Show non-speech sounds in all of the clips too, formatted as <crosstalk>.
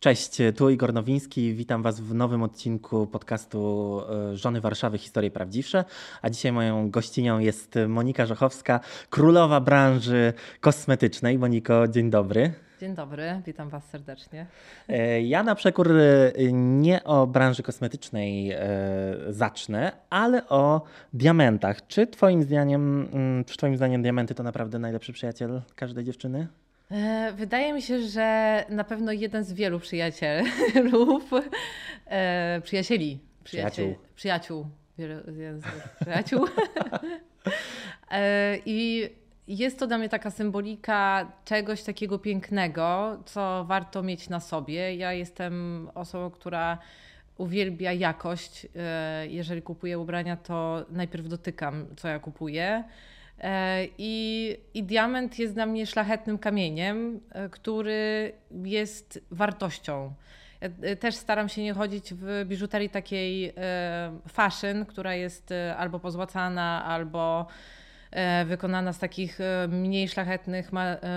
Cześć, tu Igor Nowiński. Witam Was w nowym odcinku podcastu e, Żony Warszawy Historie Prawdziwsze. A dzisiaj moją gościnią jest Monika Żochowska, królowa branży kosmetycznej. Moniko, dzień dobry. Dzień dobry, witam Was serdecznie. E, ja na przekór e, nie o branży kosmetycznej zacznę, ale o diamentach. Czy Twoim zdaniem, mm, czy twoim zdaniem diamenty to naprawdę najlepszy przyjaciel każdej dziewczyny? E, wydaje mi się, że na pewno jeden z wielu przyjacielów, <laughs> e, przyjacieli, przyjaciół, przyjaciół, przyjaciół. <laughs> e, I jest to dla mnie taka symbolika czegoś takiego pięknego, co warto mieć na sobie. Ja jestem osobą, która uwielbia jakość. E, jeżeli kupuję ubrania, to najpierw dotykam, co ja kupuję. E, I, I diament jest dla mnie szlachetnym kamieniem, e, który jest wartością. Ja e, też staram się nie chodzić w biżuterii takiej fashion, która jest albo pozłacana, albo wykonana z takich mniej szlachetnych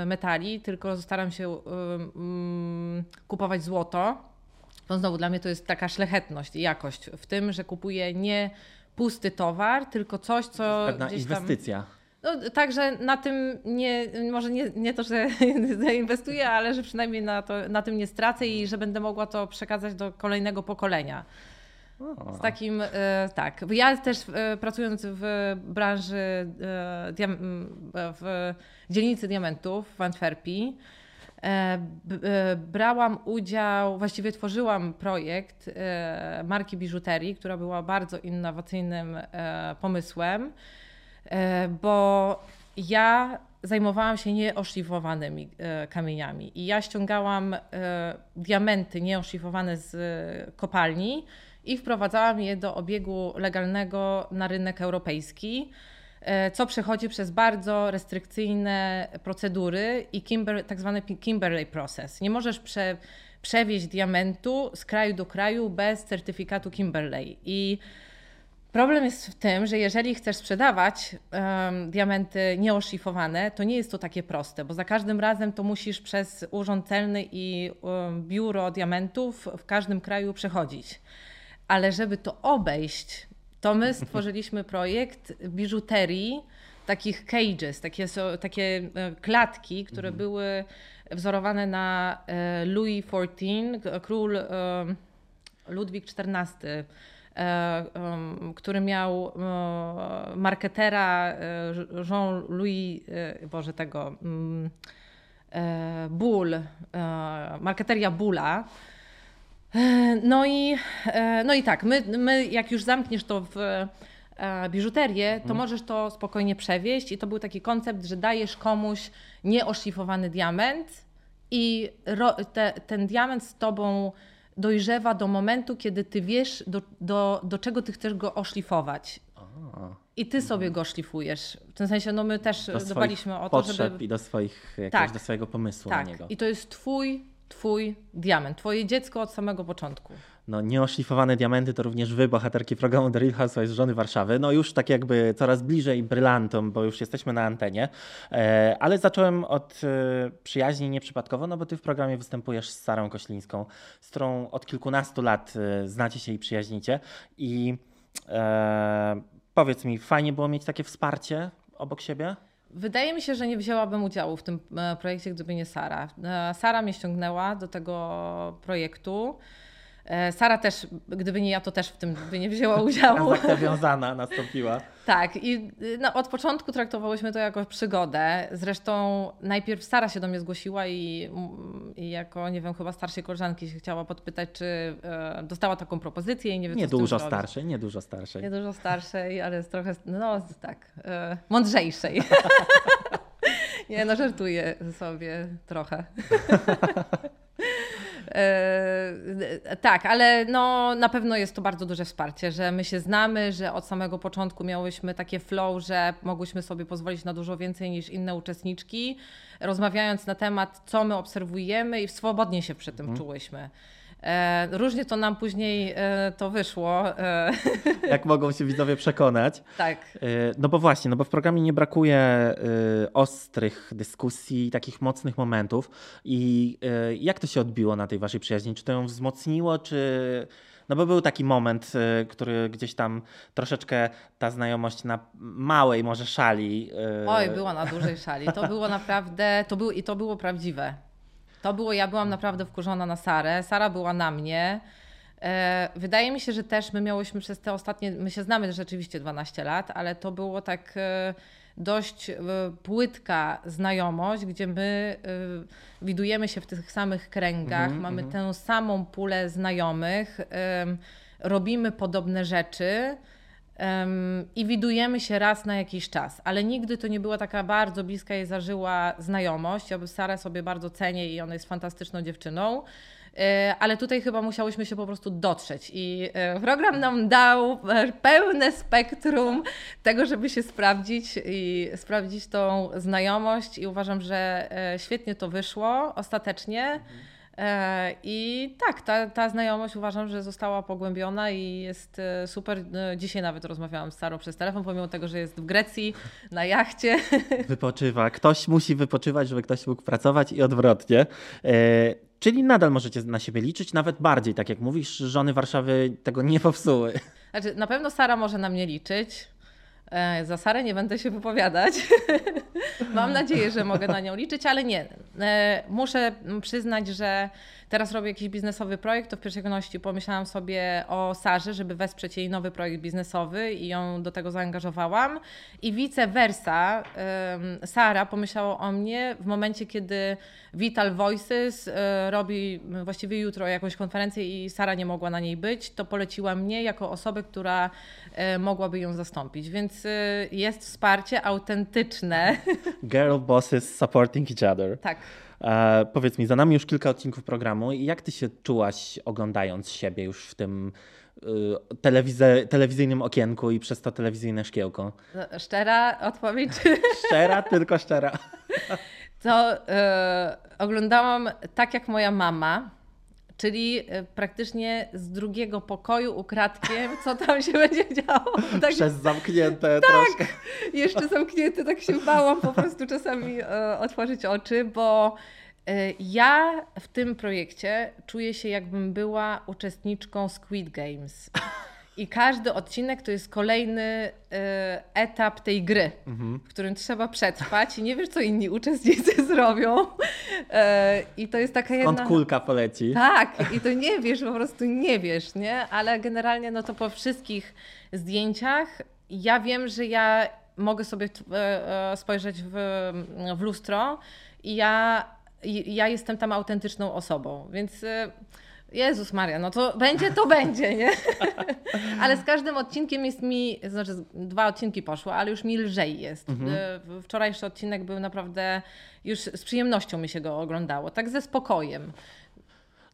metali, tylko staram się mm, kupować złoto. To znowu dla mnie to jest taka szlachetność i jakość w tym, że kupuję nie pusty towar, tylko coś, co. To jest pewna inwestycja. No, także na tym nie, może nie, nie to, że <laughs> zainwestuję, ale że przynajmniej na, to, na tym nie stracę i że będę mogła to przekazać do kolejnego pokolenia. Z takim, e, tak. Ja też e, pracując w branży, e, w dzielnicy diamentów w Antwerpii, brałam udział, właściwie tworzyłam projekt marki biżuterii, która była bardzo innowacyjnym pomysłem bo ja zajmowałam się nieoszlifowanymi e, kamieniami i ja ściągałam e, diamenty nieoszlifowane z kopalni i wprowadzałam je do obiegu legalnego na rynek europejski, co przechodzi przez bardzo restrykcyjne procedury i Kimber, tak zwany Kimberley Process. Nie możesz prze, przewieźć diamentu z kraju do kraju bez certyfikatu Kimberley i Problem jest w tym, że jeżeli chcesz sprzedawać um, diamenty nieoszlifowane, to nie jest to takie proste, bo za każdym razem to musisz przez urząd celny i um, biuro diamentów w każdym kraju przechodzić. Ale żeby to obejść, to my <laughs> stworzyliśmy projekt biżuterii, takich cages, takie, takie e, klatki, które mhm. były wzorowane na e, Louis XIV, król Ludwik XIV który miał e, marketera e, Jean-Louis, Boże tego, mm, Bull, marketeria Bula. No i, no i tak, my, my jak już zamkniesz to w biżuterię, to mhm. możesz to spokojnie przewieźć i to był taki koncept, że dajesz komuś nieoszlifowany diament i ro, te, ten diament z tobą dojrzewa do momentu, kiedy ty wiesz, do, do, do czego ty chcesz go oszlifować. I ty sobie go szlifujesz. W tym sensie, no my też dbaliśmy o to, żeby... i do swoich, tak, do swojego pomysłu tak. na niego. I to jest twój, twój diament, twoje dziecko od samego początku no, nieoszlifowane diamenty to również wy, bohaterki programu The Real Housewives żony Warszawy. No już tak jakby coraz bliżej brylantom, bo już jesteśmy na antenie. E, ale zacząłem od e, przyjaźni nieprzypadkowo, no bo ty w programie występujesz z Sarą Koślińską, z którą od kilkunastu lat e, znacie się i przyjaźnicie. I e, powiedz mi, fajnie było mieć takie wsparcie obok siebie? Wydaje mi się, że nie wzięłabym udziału w tym projekcie, gdyby nie Sara. Sara mnie ściągnęła do tego projektu. E, Sara też, gdyby nie ja, to też w tym by nie wzięła udziału. Transakcja <laughs> wiązana nastąpiła. tak, i no, od początku traktowałyśmy to jako przygodę. Zresztą najpierw Sara się do mnie zgłosiła i, i jako, nie wiem, chyba starszej koleżanki się chciała podpytać, czy e, dostała taką propozycję i nie wiem, Nie dużo starszej, nie dużo starszej. Nie dużo starszej, ale trochę, no tak, e, mądrzejszej. <laughs> <laughs> nie, no żartuję sobie trochę. E, tak, ale no, na pewno jest to bardzo duże wsparcie, że my się znamy, że od samego początku miałyśmy takie flow, że mogłyśmy sobie pozwolić na dużo więcej niż inne uczestniczki, rozmawiając na temat, co my obserwujemy i swobodnie się przy tym mhm. czułyśmy. E, różnie to nam później e, to wyszło. E, Jak mogą się widzowie przekonać. tak. No bo właśnie, no bo w programie nie brakuje ostrych dyskusji, takich mocnych momentów. I jak to się odbiło na tej waszej przyjaźni? Czy to ją wzmocniło, czy... No bo był taki moment, który gdzieś tam troszeczkę ta znajomość na małej może szali. Oj, była na dużej szali. To było naprawdę, to było, i to było prawdziwe. To było, ja byłam naprawdę wkurzona na Sarę, Sara była na mnie. E, wydaje mi się, że też my miałyśmy przez te ostatnie, my się znamy rzeczywiście 12 lat, ale to było tak e, dość e, płytka znajomość, gdzie my widujemy się w tych samych kręgach, Mhm, mamy mhm. tę samą pulę znajomych, robimy podobne rzeczy. Em, I widujemy się raz na jakiś czas, ale nigdy to nie była taka bardzo bliska i zażyła znajomość. Ja Sarę sobie bardzo cenię i ona jest fantastyczną dziewczyną. E, Ale tutaj chyba musiałyśmy się po prostu dotrzeć i e, program nam dał pełne spektrum tego, żeby się sprawdzić i sprawdzić tą znajomość i uważam, że e, świetnie to wyszło ostatecznie. E, I tak, ta, ta znajomość uważam, że została pogłębiona i jest e, super. E, Dzisiaj nawet rozmawiałam z Sarą przez telefon, pomimo tego, że jest w Grecji na jachcie. <laughs> Wypoczywa. Ktoś musi wypoczywać, żeby ktoś mógł pracować i odwrotnie. E, czyli nadal możecie na siebie liczyć, nawet bardziej, tak jak mówisz, żony Warszawy tego nie popsuły. Znaczy, na pewno Sara może na mnie liczyć. E, Za Sarę nie będę się wypowiadać. <laughs> Mam nadzieję, że mogę na nią liczyć, ale nie. E, Muszę przyznać, że teraz robię jakiś biznesowy projekt, to w pierwszej kolejności pomyślałam sobie o Sarze, żeby wesprzeć jej nowy projekt biznesowy i ją do tego zaangażowałam. I vice versa, Sara pomyślała o mnie w momencie, kiedy Vital Voices e, robi właściwie jutro jakąś konferencję i Sara nie mogła na niej być, to poleciła mnie jako osobę, która e, mogłaby ją zastąpić. Więc e, jest wsparcie autentyczne. Girl bosses supporting each other. tak. E, powiedz mi, za nami już kilka odcinków programu i jak ty się czułaś oglądając siebie już w tym y, telewizyjnym okienku i przez to telewizyjne szkiełko? Szczera odpowiedź. <laughs> Szczera, tylko szczera. To e, oglądałam tak jak moja mama, czyli e, praktycznie z drugiego pokoju ukradkiem, co tam się będzie działo. Tak, Przez zamknięte troszkę. jeszcze zamknięte, tak się bałam po prostu czasami e, otworzyć oczy, bo e, ja w tym projekcie czuję się jakbym była uczestniczką Squid Games. I każdy odcinek to jest kolejny e, etap tej gry, Mhm. w którym trzeba przetrwać i nie wiesz, co inni uczestnicy <laughs> zrobią. E, I to jest taka Skąd jedna... kulka poleci? Tak, i to nie wiesz, po prostu nie wiesz, nie? Ale generalnie no to po wszystkich zdjęciach ja wiem, że ja mogę sobie e, e, spojrzeć w, w lustro i ja, ja jestem tam autentyczną osobą, więc Jezus Maria, no to będzie, to będzie, nie? <laughs> ale z każdym odcinkiem jest mi, znaczy dwa odcinki poszło, ale już mi lżej jest. Mhm. E, Wczorajszy odcinek był naprawdę, już z przyjemnością mi się go oglądało, tak ze spokojem.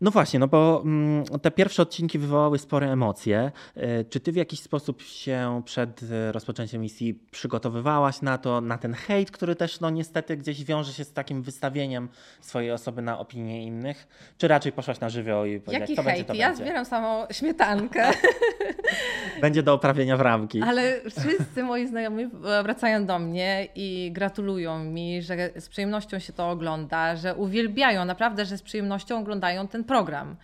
No właśnie, no bo mm, te pierwsze odcinki wywołały spore emocje. E, Czy ty w jakiś sposób się przed e, rozpoczęciem misji przygotowywałaś na to, na ten hejt, który też no niestety gdzieś wiąże się z takim wystawieniem swojej osoby na opinie innych? Czy raczej poszłaś na żywioł i powiedziałaś, Jaki to będzie, hejt? to Ja będzie? zbieram samą śmietankę, <laughs> Będzie do oprawienia w ramki. ale wszyscy moi znajomi wracają do mnie i gratulują mi, że z przyjemnością się to ogląda, że uwielbiają, naprawdę, że z przyjemnością oglądają ten program.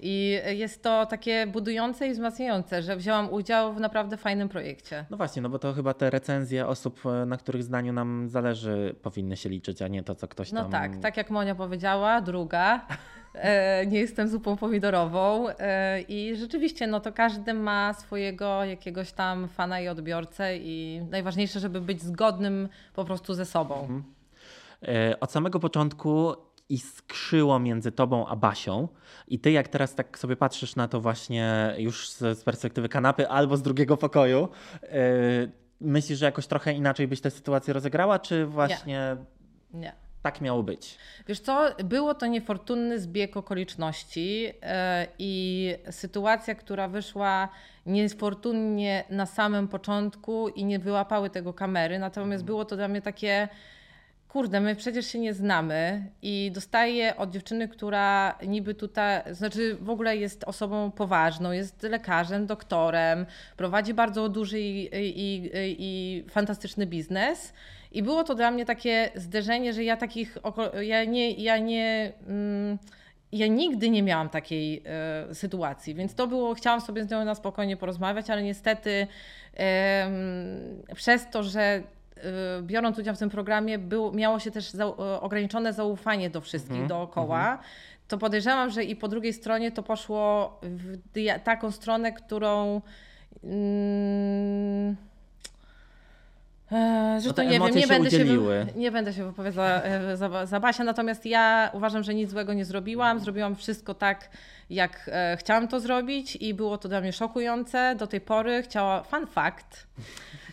I jest to takie budujące i wzmacniające, że wzięłam udział w naprawdę fajnym projekcie. No właśnie, no bo to chyba te recenzje osób, e, na których zdaniu nam zależy, powinny się liczyć, a nie to, co ktoś No tam... tak, tak jak Monia powiedziała, druga. E, nie jestem zupą pomidorową e, i rzeczywiście no to każdy ma swojego jakiegoś tam fana i odbiorcę i najważniejsze, żeby być zgodnym po prostu ze sobą. E, Od samego początku iskrzyło między tobą a Basią. I ty, jak teraz tak sobie patrzysz na to właśnie już z, perspektywy kanapy albo z drugiego pokoju, e, myślisz, że jakoś trochę inaczej byś tę sytuację rozegrała, czy właśnie Nie. tak miało być? Wiesz co, było to niefortunny zbieg okoliczności e, i sytuacja, która wyszła niefortunnie na samym początku i nie wyłapały tego kamery, natomiast było to dla mnie takie kurde, my przecież się nie znamy i dostaję od dziewczyny, która niby tutaj, znaczy w ogóle jest osobą poważną, jest lekarzem, doktorem, prowadzi bardzo duży i, i, i, fantastyczny biznes. I było to dla mnie takie zderzenie, że ja takich, ja nie, ja nie, mm, ja nigdy nie miałam takiej e, sytuacji, więc to było, chciałam sobie z nią na spokojnie porozmawiać, ale niestety przez to, że biorąc udział w tym programie, był, miało się też za, y, ograniczone zaufanie do wszystkich mm -hmm. dookoła. -hmm. To podejrzewam, że i po drugiej stronie to poszło w taką stronę, którą. Mm, e, że no to nie wiem, nie będę, się, nie będę się wypowiadała e, za, za Basia, natomiast ja uważam, że nic złego nie zrobiłam. Zrobiłam wszystko tak, jak e, chciałam to zrobić i było to dla mnie szokujące. Do tej pory chciała, fun fact,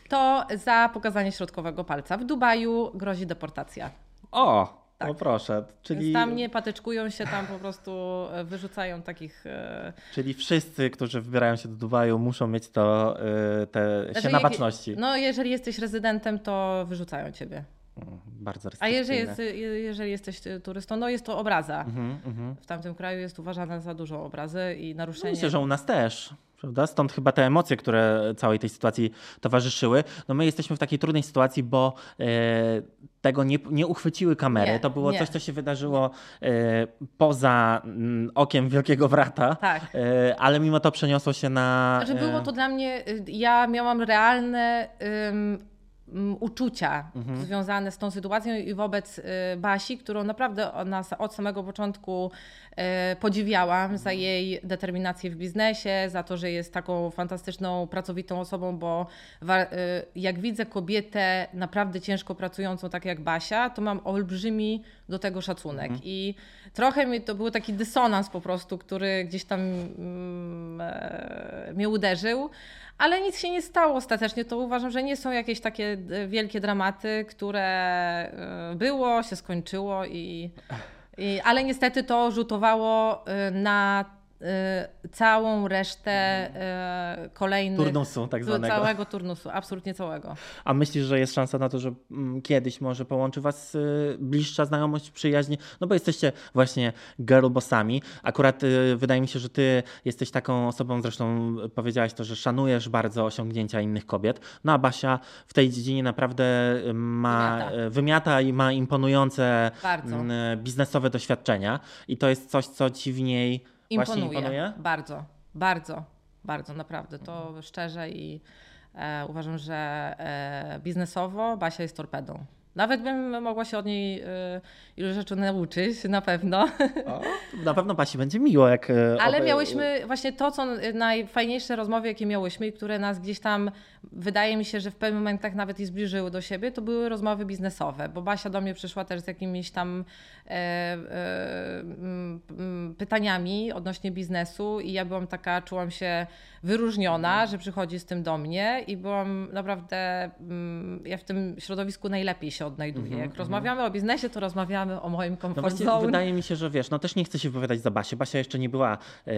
to za pokazanie środkowego palca. W Dubaju grozi deportacja. O! Tak. Proszę, czyli... Więc tam nie patyczkują się, tam po prostu e, wyrzucają takich... E, czyli wszyscy, którzy wybierają się do Dubaju muszą mieć to, e, te się na baczności. No jeżeli jesteś rezydentem, to wyrzucają ciebie. Mm, bardzo A jeżeli, jest, jeżeli jesteś turystą, no jest to obraza. Mm -hmm. W tamtym kraju jest uważana za dużą obrazę i naruszenie. Myślę, że u nas też. Prawda? Stąd chyba te emocje, które całej tej sytuacji towarzyszyły. No my jesteśmy w takiej trudnej sytuacji, bo e, tego nie, nie uchwyciły kamery. Nie, to było nie. coś, co się wydarzyło e, poza m, mm, okiem Wielkiego Wrata, tak. e, ale mimo to przeniosło się na... Że było to dla mnie, y, ja miałam realne uczucia mhm. związane z tą sytuacją i wobec y, Basi, którą naprawdę od samego początku podziwiałam za jej determinację w biznesie, za to, że jest taką fantastyczną, pracowitą osobą, bo y, jak widzę kobietę naprawdę ciężko pracującą, tak jak Basia, to mam olbrzymi do tego szacunek. Mhm. I trochę mi to był taki dysonans po prostu, który gdzieś tam mm, e, mnie uderzył ale nic się nie stało ostatecznie. To uważam, że nie są jakieś takie e, wielkie dramaty, które e, było, się skończyło i ale niestety to rzutowało e, na Y, całą resztę y, kolejnych... Turnusu tak zwanego. Całego turnusu, absolutnie całego. A myślisz, że jest szansa na to, że mm, kiedyś może połączy was y, bliższa znajomość, przyjaźń? No bo jesteście właśnie girlbossami. Akurat wydaje mi się, że ty jesteś taką osobą, zresztą powiedziałaś to, że szanujesz bardzo osiągnięcia innych kobiet. No a Basia w tej dziedzinie naprawdę ma, wymiata, wymiata i ma imponujące bardzo. Mm, biznesowe doświadczenia i to jest coś, co ci w niej Imponuje. imponuje? Bardzo, bardzo, bardzo, naprawdę. To szczerze i e, uważam, że e, biznesowo Basia jest torpedą. Nawet bym mogła się od niej y, ilu rzeczy nauczyć, na pewno. O, na pewno Basi będzie miło, jak... E, Ale miałyśmy właśnie to, co najfajniejsze rozmowy, jakie miałyśmy i które nas gdzieś tam, wydaje mi się, że w pewnych momentach nawet i zbliżyły do siebie, to były rozmowy biznesowe, bo Basia do mnie przyszła też z jakimiś tam e, e, pytaniami odnośnie biznesu i ja byłam taka, czułam się wyróżniona, że przychodzi z tym do mnie i byłam naprawdę, ja w tym środowisku najlepiej się odnajduję. Mm -hmm, Jak -hmm. rozmawiamy o biznesie, to rozmawiamy o moim komforcie. No wydaje mi się, że wiesz, no też nie chcę się wypowiadać za Basię. Basia jeszcze nie była e,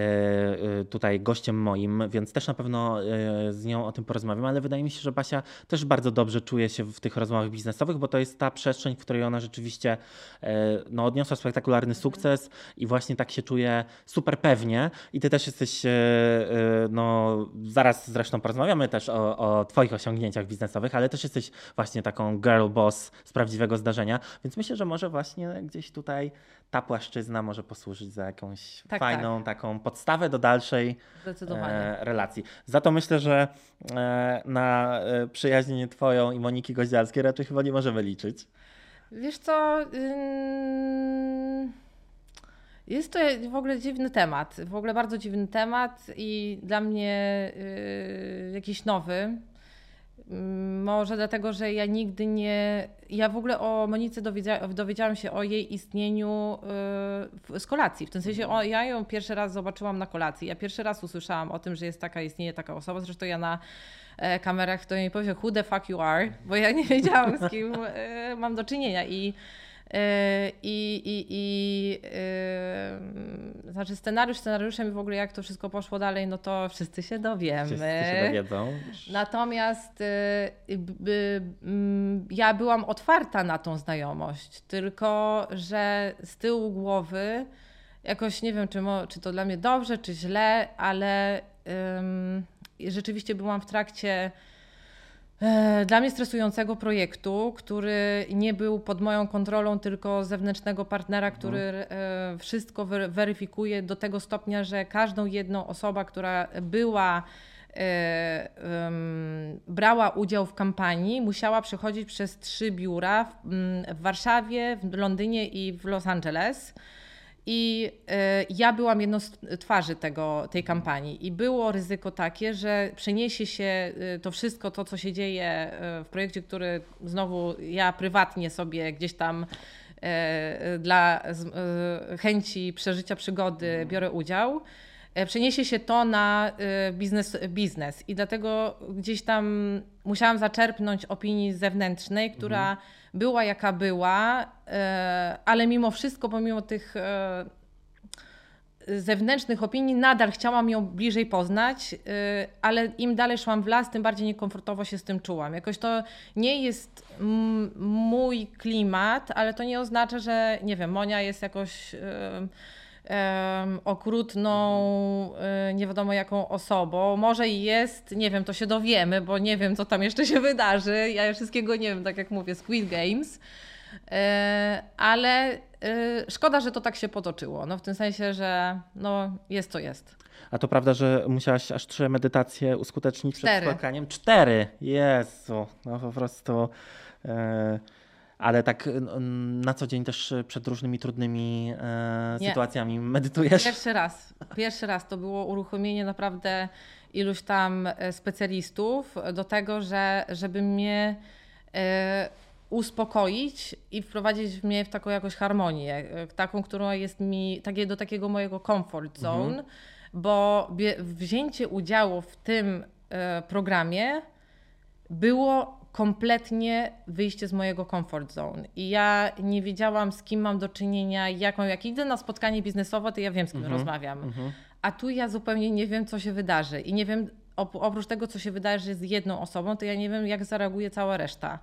e, tutaj gościem moim, więc też na pewno e, z nią o tym porozmawiam, ale wydaje mi się, że Basia też bardzo dobrze czuje się w tych rozmowach biznesowych, bo to jest ta przestrzeń, w której ona rzeczywiście e, no, odniosła spektakularny sukces i właśnie tak się czuje super pewnie. I ty też jesteś, e, e, no zaraz zresztą porozmawiamy też o, o twoich osiągnięciach biznesowych, ale też jesteś właśnie taką girl boss z prawdziwego zdarzenia, więc myślę, że może właśnie gdzieś tutaj ta płaszczyzna może posłużyć za jakąś tak, fajną tak. taką podstawę do dalszej e, relacji. Za to myślę, że e, na e, przyjaźń twoją i Moniki Goździalskiej raczej chyba nie możemy liczyć. Wiesz co... Jest to w ogóle dziwny temat, w ogóle bardzo dziwny temat i dla mnie yy, jakiś nowy. Może dlatego, że ja nigdy nie. Ja w ogóle o Monice dowiedzia, dowiedziałam się o jej istnieniu yy, z kolacji. W tym sensie o, ja ją pierwszy raz zobaczyłam na kolacji. Ja pierwszy raz usłyszałam o tym, że jest taka, istnieje taka osoba. Zresztą ja na e, kamerach to jej powiedział, who the fuck you are, bo ja nie wiedziałam z kim e, mam do czynienia. I I, i, i yy, znaczy scenariusz scenariuszem i w ogóle jak to wszystko poszło dalej, no to wszyscy się dowiemy. Wszyscy się dowiedzą. Natomiast yy, yy, ja byłam otwarta na tą znajomość, tylko że z tyłu głowy jakoś nie wiem, czy, czy to dla mnie dobrze, czy źle, ale rzeczywiście byłam w trakcie dla mnie stresującego projektu, który nie był pod moją kontrolą, tylko zewnętrznego partnera, który mhm. wszystko weryfikuje do tego stopnia, że każdą jedną osobę, która była e, brała udział w kampanii, musiała przechodzić przez trzy biura w Warszawie, w Londynie i w Los Angeles. I y, ja byłam jedną z twarzy tego, tej kampanii i było ryzyko takie, że przeniesie się y, to wszystko, to co się dzieje y, w projekcie, który znowu ja prywatnie sobie gdzieś tam dla chęci przeżycia przygody mhm. biorę udział. Przeniesie się to na biznes, biznes i dlatego gdzieś tam musiałam zaczerpnąć opinii zewnętrznej, która mhm była jaka była, e, ale mimo wszystko, pomimo tych e, zewnętrznych opinii, nadal chciałam ją bliżej poznać, e, ale im dalej szłam w las, tym bardziej niekomfortowo się z tym czułam. Jakoś to nie jest mój klimat, ale to nie oznacza, że nie wiem, Monia jest jakoś okrutną, e, nie wiadomo jaką osobą. Może i jest, nie wiem, to się dowiemy, bo nie wiem, co tam jeszcze się wydarzy. Ja wszystkiego nie wiem, tak jak mówię, Squid Games. E, ale e, szkoda, że to tak się potoczyło. No w tym sensie, że no, jest co jest. A to prawda, że musiałaś aż trzy medytacje uskutecznić Cztery. przed spotkaniem? Cztery! Jezu, no po prostu ale tak na co dzień też przed różnymi trudnymi e, sytuacjami medytujesz? Pierwszy raz. Pierwszy raz to było uruchomienie naprawdę iluś tam e, specjalistów do tego, że żeby mnie e, uspokoić i wprowadzić mnie w taką jakąś harmonię, taką, która jest mi takie, do takiego mojego comfort zone, mhm. bo wzięcie udziału w tym programie było kompletnie wyjście z mojego comfort zone. I ja nie wiedziałam, z kim mam do czynienia, jaką, jak idę na spotkanie biznesowe, to ja wiem, z kim mm -hmm, rozmawiam. Mm -hmm. A tu ja zupełnie nie wiem, co się wydarzy. I nie wiem, oprócz tego, co się wydarzy z jedną osobą, to ja nie wiem, jak zareaguje cała reszta.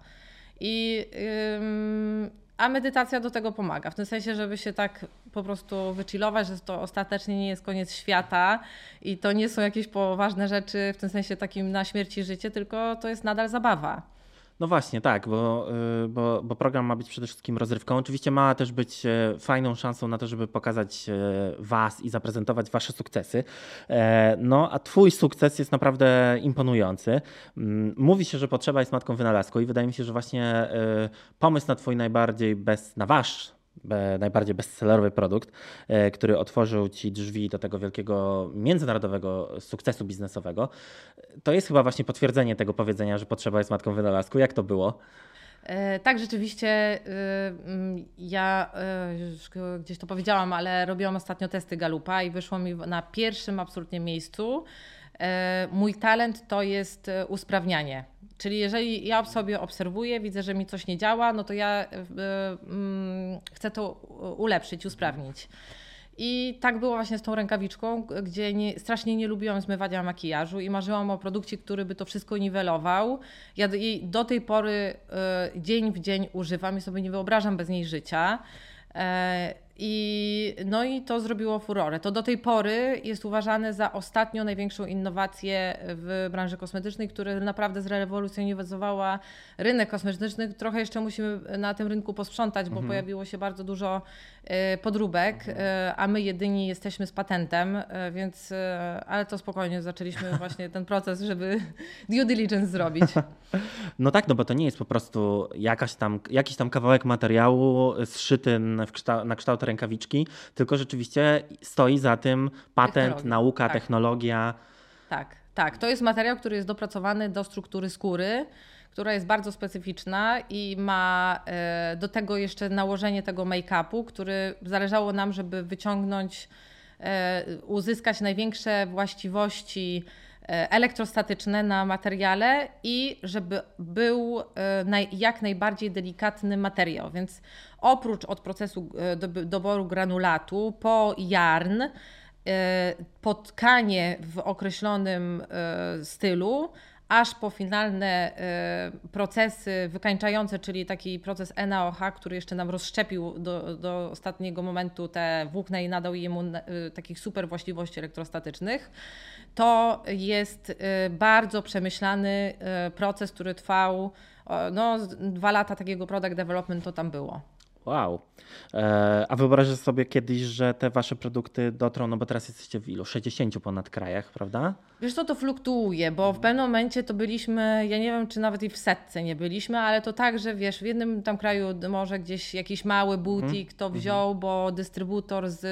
I ym, a medytacja do tego pomaga, w tym sensie, żeby się tak po prostu wychillować, że to ostatecznie nie jest koniec świata i to nie są jakieś poważne rzeczy w tym sensie takim na śmierć i życie, tylko to jest nadal zabawa. No właśnie, tak, bo, y, bo, bo, program ma być przede wszystkim rozrywką. Oczywiście ma też być e, fajną szansą na to, żeby pokazać e, Was i zaprezentować Wasze sukcesy. E, no, a Twój sukces jest naprawdę imponujący. Mm, mówi się, że potrzeba jest matką wynalazku i wydaje mi się, że właśnie pomysł na Twój najbardziej bez, na Wasz najbardziej bestsellerowy produkt, e, który otworzył ci drzwi do tego wielkiego międzynarodowego sukcesu biznesowego. To jest chyba właśnie potwierdzenie tego powiedzenia, że potrzeba jest matką wynalazku. Jak to było? E, tak, rzeczywiście. Y, ja y, już gdzieś to powiedziałam, ale robiłam ostatnio testy Galupa i wyszło mi na pierwszym absolutnie miejscu. E, mój talent to jest usprawnianie Czyli jeżeli ja sobie obserwuję, widzę, że mi coś nie działa, no to ja y, y, chcę to ulepszyć, usprawnić. I tak było właśnie z tą rękawiczką, gdzie nie, strasznie nie lubiłam zmywania makijażu i marzyłam o produkcie, który by to wszystko niwelował. Ja jej do tej pory y, dzień w dzień używam i sobie nie wyobrażam bez niej życia. E, I, no i to zrobiło furorę. To do tej pory jest uważane za ostatnią największą innowację w branży kosmetycznej, która naprawdę zrewolucjonizowała rynek kosmetyczny. Trochę jeszcze musimy na tym rynku posprzątać, bo mhm. pojawiło się bardzo dużo e, podróbek, mhm. E, a my jedyni jesteśmy z patentem, więc ale to spokojnie zaczęliśmy <laughs> właśnie ten proces, żeby due diligence zrobić. <laughs> No tak, no bo to nie jest po prostu jakaś tam, jakiś tam kawałek materiału zszyty na kształt rękawiczki, tylko rzeczywiście stoi za tym patent, nauka, tak. technologia. Tak, tak. To jest materiał, który jest dopracowany do struktury skóry która jest bardzo specyficzna i ma e, do tego jeszcze nałożenie tego make-upu, który zależało nam, żeby wyciągnąć, e, uzyskać największe właściwości elektrostatyczne na materiale i żeby był e, jak najbardziej delikatny materiał. Więc oprócz od procesu e, do, doboru granulatu po yarn, e, po tkanie w określonym e, stylu, aż po finalne e, procesy wykańczające, czyli taki proces NaOH, który jeszcze nam rozszczepił do, do ostatniego momentu te włókna i nadał jemu e, takich super właściwości elektrostatycznych. To jest e, bardzo przemyślany proces, który trwał no, dwa lata takiego product development to tam było. Wow. E, a wyobrażasz sobie kiedyś, że te wasze produkty dotrą, no bo teraz jesteście w ilu? 60 ponad krajach, prawda? Wiesz co, to fluktuuje, bo w pewnym momencie to byliśmy, ja nie wiem, czy nawet i w setce nie byliśmy, ale to tak, że wiesz, w jednym tam kraju może gdzieś jakiś mały butik to wziął, bo dystrybutor z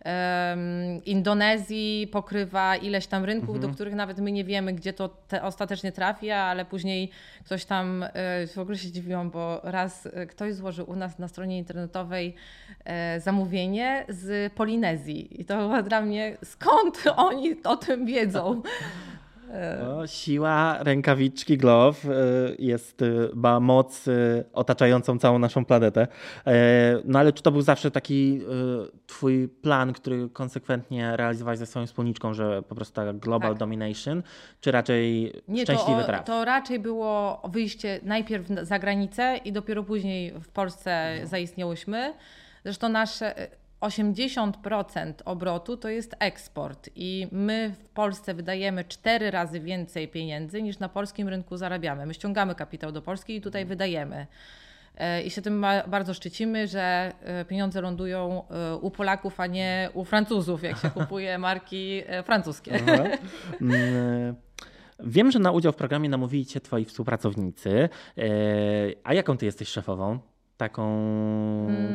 em, Indonezji pokrywa ileś tam rynków, do których nawet my nie wiemy, gdzie to te ostatecznie trafi, ale później ktoś tam, e, w ogóle się dziwiłam, bo raz e, ktoś złożył u nas na stronie internetowej e, zamówienie z Polinezji i to było dla mnie, skąd oni o tym wiedzą? <laughs> O, siła rękawiczki Glove e, jest, e, ma moc e, otaczającą całą naszą planetę. E, No ale czy to był zawsze taki e, twój plan, który konsekwentnie realizowałeś ze swoją wspólniczką, że po prostu ta global Tak. domination, czy raczej szczęśliwy to, traf? to raczej było wyjście najpierw na- za granicę i dopiero później w Polsce zaistniałyśmy. Zresztą nasze e, 80% obrotu to jest eksport i my w Polsce wydajemy cztery razy więcej pieniędzy niż na polskim rynku zarabiamy. My ściągamy kapitał do Polski i tutaj wydajemy. E, I się tym bardzo szczycimy, że e, pieniądze lądują e, u Polaków, a nie u Francuzów, jak się kupuje <laughs> marki francuskie. Aha. Mm, Wiem, że na udział w programie namówili cię twoi współpracownicy. A jaką ty jesteś szefową? Taką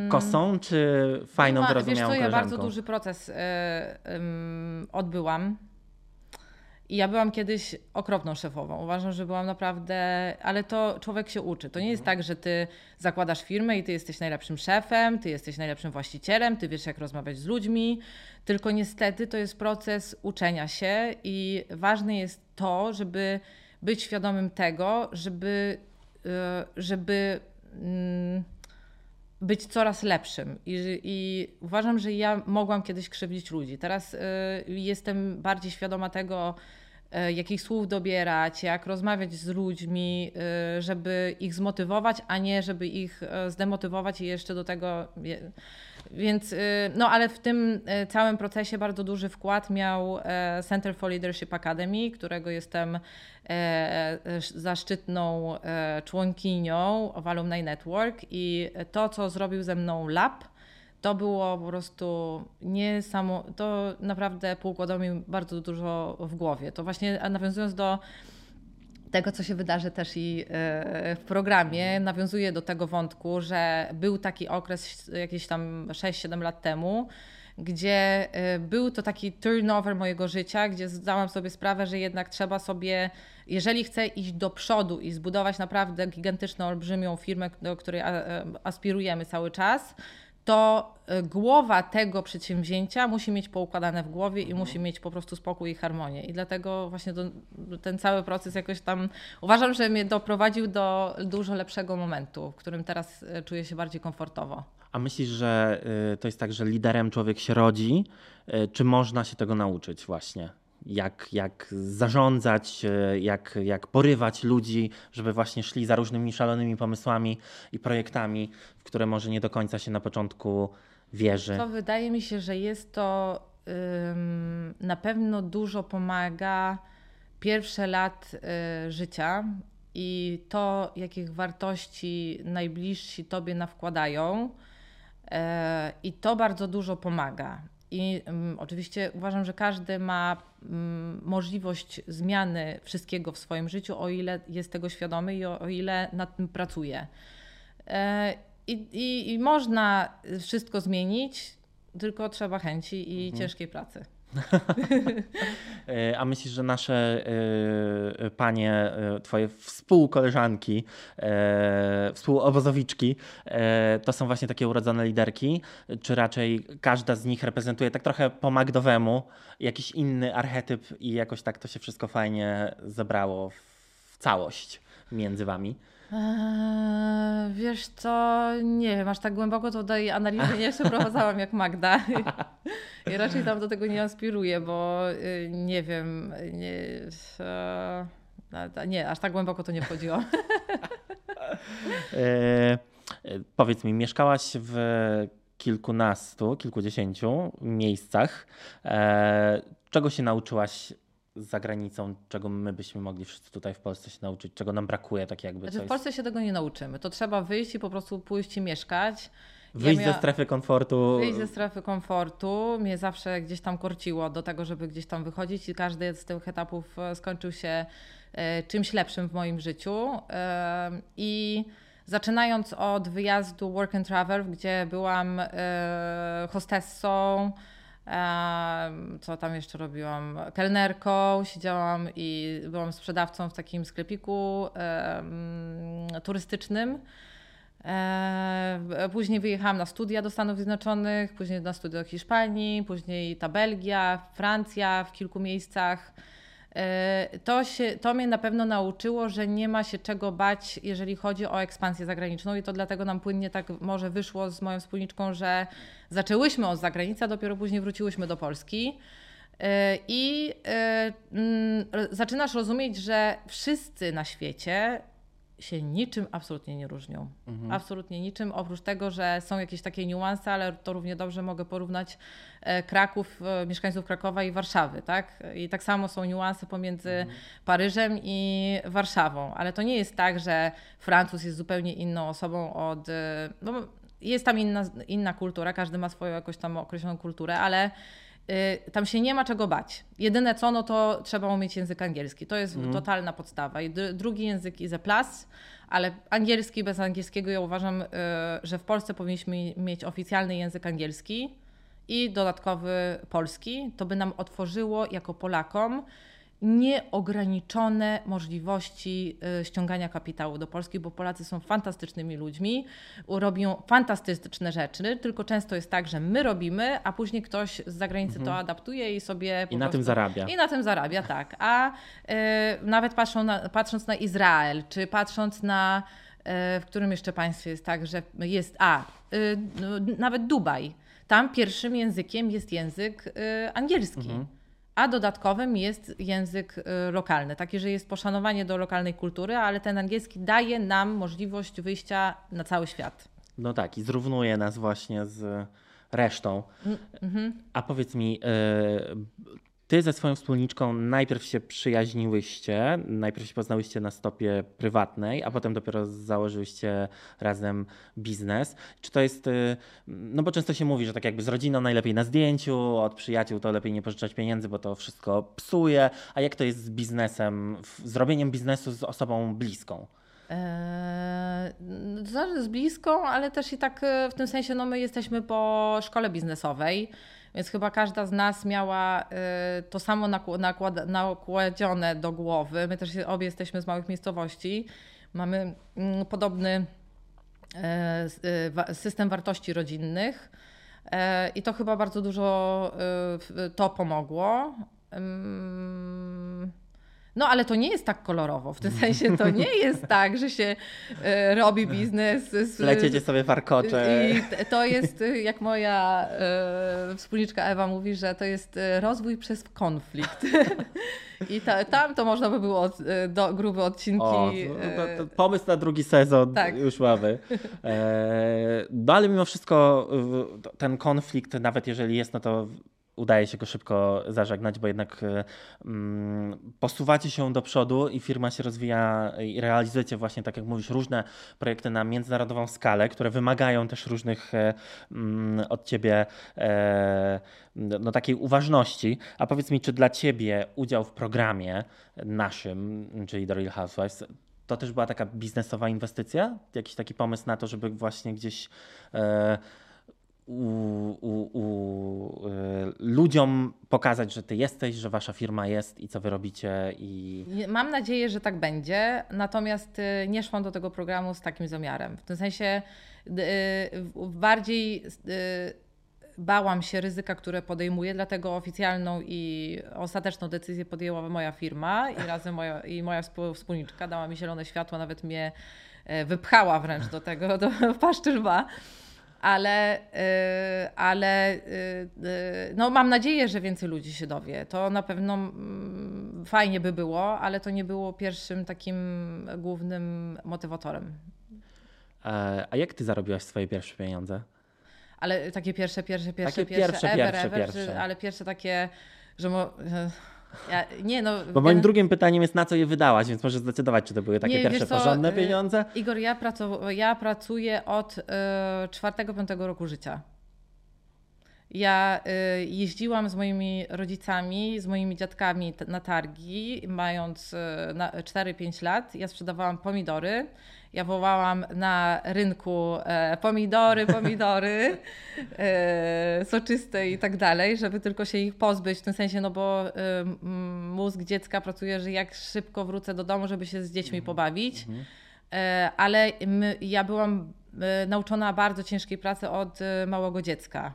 kosą, czy fajną. No wyrozumiałą Wiesz co, ja bardzo duży proces em, odbyłam. I ja byłam kiedyś okropną szefową. Uważam, że byłam naprawdę, ale to człowiek się uczy. To nie jest tak, że ty zakładasz firmę i ty jesteś najlepszym szefem, ty jesteś najlepszym właścicielem, ty wiesz, jak rozmawiać z ludźmi. Tylko niestety to jest proces uczenia się i ważne jest to, żeby być świadomym tego, żeby, e, żeby być coraz lepszym. I, I uważam, że ja mogłam kiedyś krzywdzić ludzi. Teraz y, jestem bardziej świadoma tego, y, jakich słów dobierać, jak rozmawiać z ludźmi, y, żeby ich zmotywować, a nie żeby ich zdemotywować i jeszcze do tego. Więc, y, no ale w tym y, całym procesie bardzo duży wkład miał e, Center for Leadership Academy, którego jestem e, e, zaszczytną członkinią of Alumni Network i to, co zrobił ze mną Lab, to było po prostu niesamo... To naprawdę poukładało mi bardzo dużo w głowie. To właśnie nawiązując do tego, co się wydarzy też i e, w programie, nawiązuje do tego wątku, że był taki okres jakieś tam 6-7 lat temu, gdzie e, był to taki turnover mojego życia, gdzie zdałam sobie sprawę, że jednak trzeba sobie, jeżeli chcę iść do przodu i zbudować naprawdę gigantyczną, olbrzymią firmę, do której e, aspirujemy cały czas, to e, głowa tego przedsięwzięcia musi mieć poukładane w głowie i musi mieć po prostu spokój i harmonię. I dlatego właśnie to, ten cały proces jakoś tam uważam, że mnie doprowadził do dużo lepszego momentu, w którym teraz e, czuję się bardziej komfortowo. A myślisz, że y, to jest tak, że liderem człowiek się rodzi, y, czy można się tego nauczyć właśnie? Jak, jak zarządzać, y, jak, jak porywać ludzi, żeby właśnie szli za różnymi szalonymi pomysłami i projektami, w które może nie do końca się na początku wierzy. To wydaje mi się, że jest to ym, na pewno dużo pomaga pierwsze lat y, życia i to, jakich wartości najbliżsi tobie nawkładają. E, I to bardzo dużo pomaga. I ym, oczywiście uważam, że każdy ma ym, możliwość zmiany wszystkiego w swoim życiu, o ile jest tego świadomy i o, o ile nad tym pracuje. E, I, i, I można wszystko zmienić, tylko trzeba chęci i ciężkiej pracy. <laughs> E, A myślisz, że nasze e, panie, e, twoje współkoleżanki, e, współobozowiczki, to są właśnie takie urodzone liderki? Czy raczej każda z nich reprezentuje tak trochę po Magdowemu jakiś inny archetyp i jakoś tak to się wszystko fajnie zebrało w całość między wami? Eee, wiesz co, nie wiem, aż tak głęboko to tej analizy nie przeprowadzałam jak Magda. I raczej tam do tego nie aspiruję, bo y, nie wiem, nie, e, a- nie, aż tak głęboko to nie wchodziło. <laughs> E, e, powiedz mi, mieszkałaś w kilkunastu, kilkudziesięciu miejscach. E, czego się nauczyłaś za granicą, czego my byśmy mogli wszyscy tutaj w Polsce się nauczyć, czego nam brakuje, tak jakby Znaczy, coś. w Polsce się tego nie nauczymy. To trzeba wyjść i po prostu pójść i mieszkać. Wyjść Ja ze mia- strefy komfortu. Wyjść ze strefy komfortu. Mnie zawsze gdzieś tam korciło do tego, żeby gdzieś tam wychodzić i każdy z tych etapów e, skończył się e, czymś lepszym w moim życiu. I zaczynając od wyjazdu Work and Travel, gdzie byłam e, hostessą, co tam jeszcze robiłam? Kelnerką, siedziałam i byłam sprzedawcą w takim sklepiku turystycznym. E, Później wyjechałam na studia do Stanów Zjednoczonych, później na studia do Hiszpanii, później ta Belgia, Francja w kilku miejscach. E, To, się, to mnie na pewno nauczyło, że nie ma się czego bać, jeżeli chodzi o ekspansję zagraniczną, i to dlatego nam płynnie tak może wyszło z moją wspólniczką, że zaczęłyśmy od zagranicy, a dopiero później wróciłyśmy do Polski. E, I e, mm, zaczynasz rozumieć, że wszyscy na świecie się niczym absolutnie nie różnią. Absolutnie niczym, oprócz tego, że są jakieś takie niuanse, ale to równie dobrze mogę porównać e, Kraków, e, mieszkańców Krakowa i Warszawy, tak? I tak samo są niuanse pomiędzy Paryżem i Warszawą, ale to nie jest tak, że Francuz jest zupełnie inną osobą od... e, No, jest tam inna, inna kultura, każdy ma swoją jakąś tam określoną kulturę, ale tam się nie ma czego bać. Jedyne co, no to trzeba umieć język angielski. To jest totalna podstawa. I dru- drugi język is a plus, ale angielski bez angielskiego ja uważam, y, że w Polsce powinniśmy mieć oficjalny język angielski i dodatkowy polski. To by nam otworzyło jako Polakom nieograniczone możliwości y, ściągania kapitału do Polski, bo Polacy są fantastycznymi ludźmi, robią fantastyczne rzeczy, tylko często jest tak, że my robimy, a później ktoś z zagranicy to adaptuje i sobie I na tym zarabia. I na tym zarabia, tak. A y, nawet patrzą na, patrząc na Izrael, czy patrząc na y, w którym jeszcze państwie jest tak, że jest, a nawet Dubaj. Tam pierwszym językiem jest język angielski. A dodatkowym jest język y, lokalny, taki, że jest poszanowanie do lokalnej kultury, ale ten angielski daje nam możliwość wyjścia na cały świat. No tak, i zrównuje nas właśnie z resztą. A powiedz mi, e, ty ze swoją wspólniczką najpierw się przyjaźniłyście, najpierw się poznałyście na stopie prywatnej, a potem dopiero założyłyście razem biznes. Czy to jest, e, no bo często się mówi, że tak jakby z rodziną najlepiej na zdjęciu, od przyjaciół to lepiej nie pożyczać pieniędzy, bo to wszystko psuje. A jak to jest z biznesem, w- z robieniem biznesu z osobą bliską? Eee, z bliską, ale też i tak e, w tym sensie, no my jesteśmy po szkole biznesowej, więc chyba każda z nas miała e, to samo nakł- nakład- nakładzione do głowy. My też obie jesteśmy z małych miejscowości. Mamy mm, podobny e, wa- system wartości rodzinnych i to chyba bardzo dużo to pomogło. No, ale to nie jest tak kolorowo. W tym sensie to nie jest tak, że się e, robi biznes. Z, Lecicie sobie warkocze. I to jest, jak moja e, wspólniczka Ewa mówi, że to jest e, rozwój przez konflikt. I ta, tam to można by było od, do, grube odcinki. O, to, to pomysł na drugi sezon tak. już mamy. E, no ale mimo wszystko ten konflikt, nawet jeżeli jest, no to udaje się go szybko zażegnać, bo jednak y, mm, posuwacie się do przodu i firma się rozwija i realizujecie właśnie, tak jak mówisz, różne projekty na międzynarodową skalę, które wymagają też różnych e, mm, od ciebie e, no, takiej uważności. A powiedz mi, czy dla ciebie udział w programie naszym, czyli The Real Housewives, to też była taka biznesowa inwestycja? Jakiś taki pomysł na to, żeby właśnie gdzieś e, u, u, u y, ludziom pokazać, że ty jesteś, że wasza firma jest i co wy robicie i Mam nadzieję, że tak będzie, natomiast y, nie szłam do tego programu z takim zamiarem. W tym sensie w- bardziej bałam się ryzyka, które podejmuję, dlatego oficjalną i ostateczną decyzję podjęła moja firma i <laughs> razem moja, i moja wspólniczka dała mi zielone światło, nawet mnie e, wypchała wręcz do tego, do <laughs> paszczy lwa. Ale, y, ale y, y, no mam nadzieję, że więcej ludzi się dowie. To na pewno mm, fajnie by było, ale to nie było pierwszym takim głównym motywatorem. e, a jak ty zarobiłaś swoje pierwsze pieniądze? Ale takie pierwsze, pierwsze, pierwsze, Takie pierwsze, pierwsze, ever, pierwsze, ever, pierwsze. Ale pierwsze takie, że mo, ja, nie no. Bo moim drugim pytaniem jest, na co je wydałaś, więc możesz zdecydować, czy to były takie Nie, pierwsze co, porządne y, pieniądze. Igor, ja, ja pracuję od y, czwartego, piątego roku życia. Ja y, jeździłam z moimi rodzicami, z moimi dziadkami na targi, mając y, na 4-5 lat. Ja sprzedawałam pomidory. Ja wołałam na rynku e, pomidory, pomidory, <laughs> e, soczyste i tak dalej, żeby tylko się ich pozbyć. W tym sensie, no bo y, mózg dziecka pracuje, że jak szybko wrócę do domu, żeby się z dziećmi pobawić. E, ale ja byłam nauczona bardzo ciężkiej pracy od małego dziecka.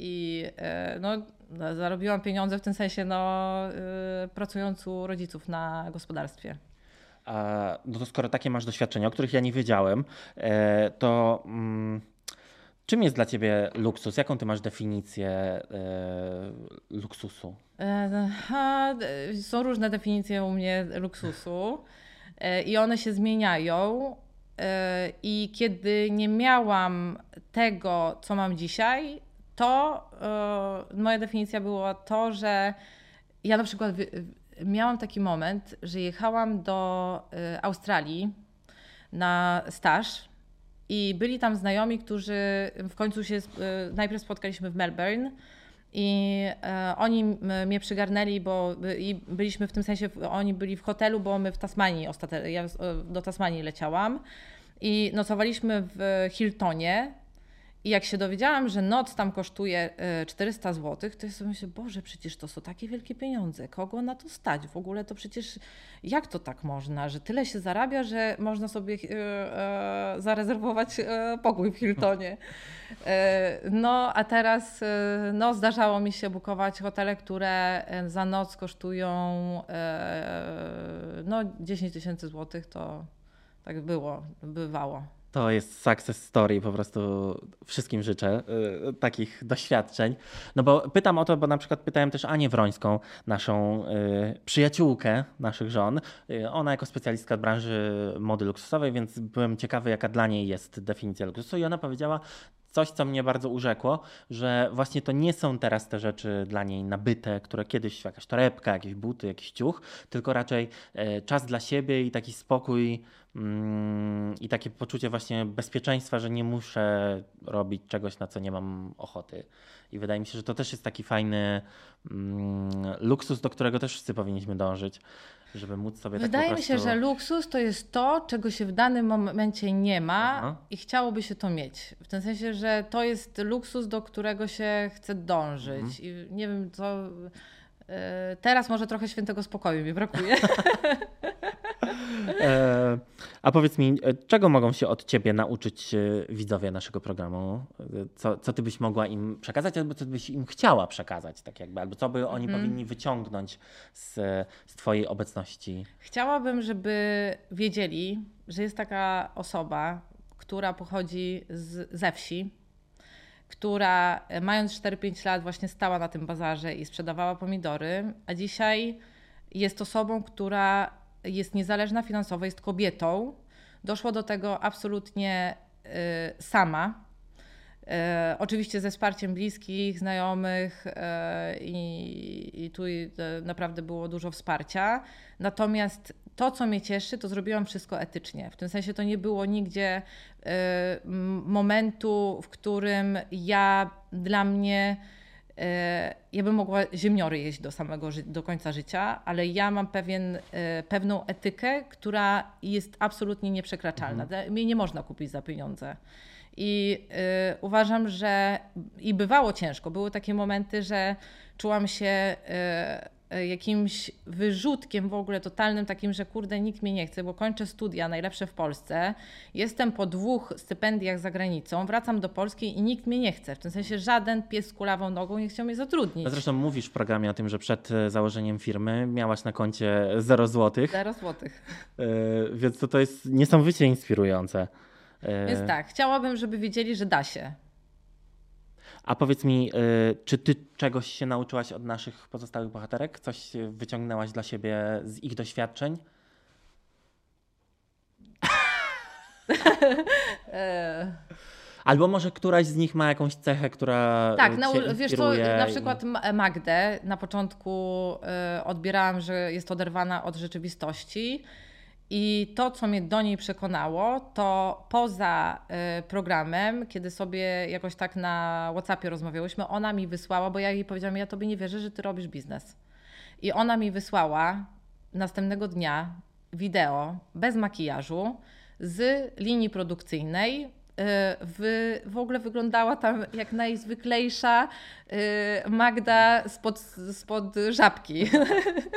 I e, no, no, zarobiłam pieniądze w tym sensie, no, e, pracując u rodziców na gospodarstwie. A, no to skoro takie masz doświadczenia, o których ja nie wiedziałem, e, to mm, czym jest dla ciebie luksus? Jaką ty masz definicję luksusu? Są różne definicje u mnie luksusu i one się zmieniają. I kiedy nie miałam tego, co mam dzisiaj, to e, moja definicja była to, że ja na przykład miałam taki moment, że jechałam do e, Australii na staż i byli tam znajomi, którzy w końcu się, e, najpierw spotkaliśmy w Melbourne i oni mnie przygarnęli, bo i byliśmy w tym sensie, oni byli w hotelu, bo my w Tasmanii, ostate, ja do Tasmanii leciałam i nocowaliśmy w Hiltonie. I jak się dowiedziałam, że noc tam kosztuje e, 400 zł, to ja sobie myślę, Boże, przecież to są takie wielkie pieniądze. Kogo na to stać? W ogóle to przecież jak to tak można, że tyle się zarabia, że można sobie e, e, zarezerwować e, pokój w Hiltonie. <laughs> E, no, a teraz e, no, zdarzało mi się bukować hotele, które e, za noc kosztują e, no, 10 tysięcy złotych. To tak było, bywało. To jest success story, po prostu wszystkim życzę y, takich doświadczeń. No bo pytam o to, bo na przykład pytałem też Anię Wrońską, naszą y, przyjaciółkę naszych żon. Y, ona jako specjalistka branży mody luksusowej, więc byłem ciekawy, jaka dla niej jest definicja luksusu i ona powiedziała coś, co mnie bardzo urzekło, że właśnie to nie są teraz te rzeczy dla niej nabyte, które kiedyś jakaś torebka, jakieś buty, jakiś ciuch, tylko raczej e, czas dla siebie i taki spokój mm, i takie poczucie właśnie bezpieczeństwa, że nie muszę robić czegoś, na co nie mam ochoty. I wydaje mi się, że to też jest taki fajny mm, luksus, do którego też wszyscy powinniśmy dążyć, żeby móc sobie tak Wydaje po mi się, że luksus to jest to, czego się w danym momencie nie ma Aha. i chciałoby się to mieć. W tym sensie, że to jest luksus, do którego się chce dążyć. Mhm. I nie wiem, co. e, Teraz może trochę świętego spokoju mi brakuje. <laughs> <laughs> E, a powiedz mi, e, czego mogą się od ciebie nauczyć e, widzowie naszego programu? E, Co, co ty byś mogła im przekazać, albo co byś im chciała przekazać, tak jakby, albo co by oni Mhm. powinni wyciągnąć z, z twojej obecności? Chciałabym, żeby wiedzieli, że jest taka osoba, która pochodzi z, ze wsi, która mając 4-5 lat właśnie stała na tym bazarze i sprzedawała pomidory, a dzisiaj jest osobą, która jest niezależna finansowo, jest kobietą. Doszło do tego absolutnie y, sama. E, oczywiście ze wsparciem bliskich, znajomych e, i, i tu naprawdę było dużo wsparcia. Natomiast to, co mnie cieszy, to zrobiłam wszystko etycznie. W tym sensie to nie było nigdzie momentu, w którym ja dla mnie ja bym mogła ziemniory jeść do samego do końca życia, ale ja mam pewien, e, pewną etykę, która jest absolutnie nieprzekraczalna. Mnie nie można kupić za pieniądze. I y, uważam, że i bywało ciężko. Były takie momenty, że czułam się y, jakimś wyrzutkiem w ogóle totalnym, takim, że kurde, nikt mnie nie chce, bo kończę studia najlepsze w Polsce. Jestem po dwóch stypendiach za granicą, wracam do Polski i nikt mnie nie chce. W tym sensie żaden pies z kulawą nogą nie chciał mnie zatrudnić. No zresztą mówisz w programie o tym, że przed e, założeniem firmy miałaś na koncie 0 złotych, Zero złotych. e, więc to, to jest niesamowicie inspirujące. E, Więc tak, chciałabym, żeby wiedzieli, że da się. A powiedz mi, y, czy ty czegoś się nauczyłaś od naszych pozostałych bohaterek? Coś y, wyciągnęłaś dla siebie z ich doświadczeń? <laughs> Albo może któraś z nich ma jakąś cechę, która Tak, cię na, wiesz co, na i- przykład Ma- Magdę na początku y, odbierałam, że jest oderwana od rzeczywistości i to, co mnie do niej przekonało, to poza y, programem, kiedy sobie jakoś tak na Whatsappie rozmawiałyśmy, ona mi wysłała, bo ja jej powiedziałam, ja tobie nie wierzę, że ty robisz biznes. I ona mi wysłała następnego dnia wideo bez makijażu z linii produkcyjnej. W, w ogóle wyglądała tam jak najzwyklejsza y, Magda spod, spod żabki.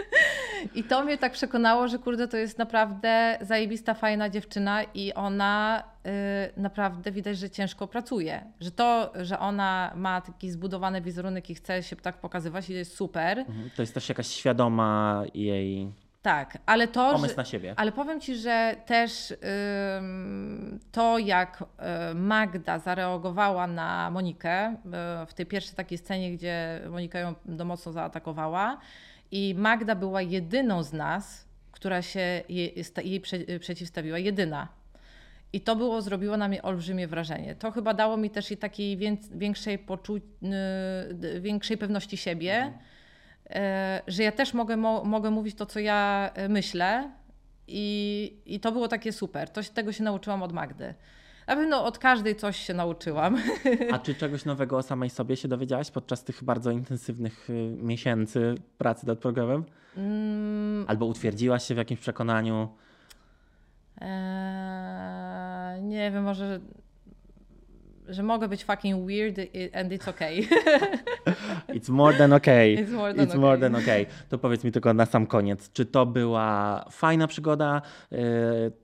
<laughs> I to mnie tak przekonało, że kurde, to jest naprawdę zajebista, fajna dziewczyna i ona y, naprawdę widać, że ciężko pracuje. Że to, że ona ma taki zbudowany wizerunek i chce się tak pokazywać, jest super. Mhm, To jest też jakaś świadoma jej Tak, ale to, pomysł że, na siebie. ale powiem Ci, że też ym, to, jak y, Magda zareagowała na Monikę y, w tej pierwszej takiej scenie, gdzie Monika ją mocno zaatakowała i Magda była jedyną z nas, która się jej, jej prze, przeciwstawiła, jedyna. I to było, zrobiło na mnie olbrzymie wrażenie. To chyba dało mi też i takiej wię- większej, poczu- y, większej pewności siebie, e, że ja też mogę, mo, mogę mówić to, co ja e, myślę. I, I to było takie super. To, tego się nauczyłam od Magdy. Na pewno od każdej coś się nauczyłam. A czy czegoś nowego o samej sobie się dowiedziałaś podczas tych bardzo intensywnych y, miesięcy pracy nad programem? Mm, Albo utwierdziłaś się w jakimś przekonaniu? e, nie wiem, może, że mogę być fucking weird and it's okay. <laughs> It's more than okay. It's more than It's more okay. than okay. To powiedz mi tylko na sam koniec, czy to była fajna przygoda, yy,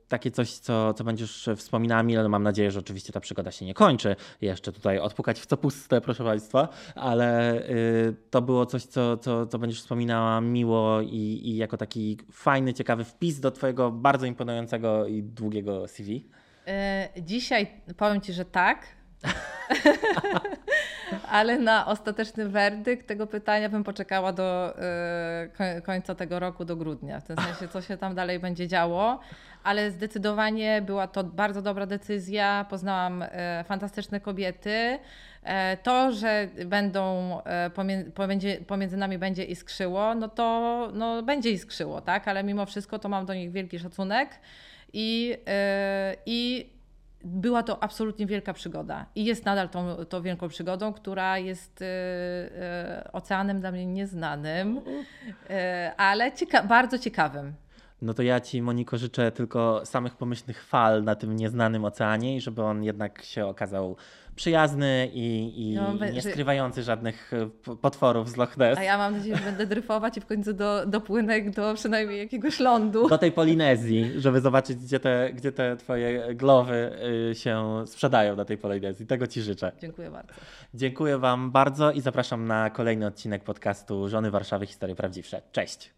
takie coś, co, co będziesz wspominała mile, mam nadzieję, że oczywiście ta przygoda się nie kończy, jeszcze tutaj odpukać w co puste, proszę Państwa, ale yy, to było coś, co, co, co będziesz wspominała miło i, i jako taki fajny, ciekawy wpis do Twojego bardzo imponującego i długiego CV. E, Dzisiaj powiem Ci, że tak. <laughs> Ale na ostateczny werdykt tego pytania bym poczekała do koń- końca tego roku, do grudnia. W tym sensie, co się tam dalej będzie działo. Ale zdecydowanie była to bardzo dobra decyzja. Poznałam e, fantastyczne kobiety. E, To, że będą e, pomiędzy, pomiędzy, nami będzie iskrzyło, no to no, będzie iskrzyło, tak? Ale mimo wszystko to mam do nich wielki szacunek. I, e, i była to absolutnie wielka przygoda. I jest nadal tą, tą wielką przygodą, która jest e, oceanem dla mnie nieznanym, e, ale cieka- bardzo ciekawym. No to ja Ci, Moniko, życzę tylko samych pomyślnych fal na tym nieznanym oceanie i żeby on jednak się okazał przyjazny i, i No, nie skrywający żadnych e, potworów z Loch Ness. A ja mam nadzieję, że będę dryfować i w końcu do, dopłynę do przynajmniej jakiegoś lądu. Do tej Polinezji, żeby zobaczyć, gdzie te, gdzie te Twoje głowy y, się sprzedają na tej Polinezji. Tego Ci życzę. Dziękuję bardzo. Dziękuję Wam bardzo i zapraszam na kolejny odcinek podcastu Żony Warszawy Historie Prawdziwsze. Cześć!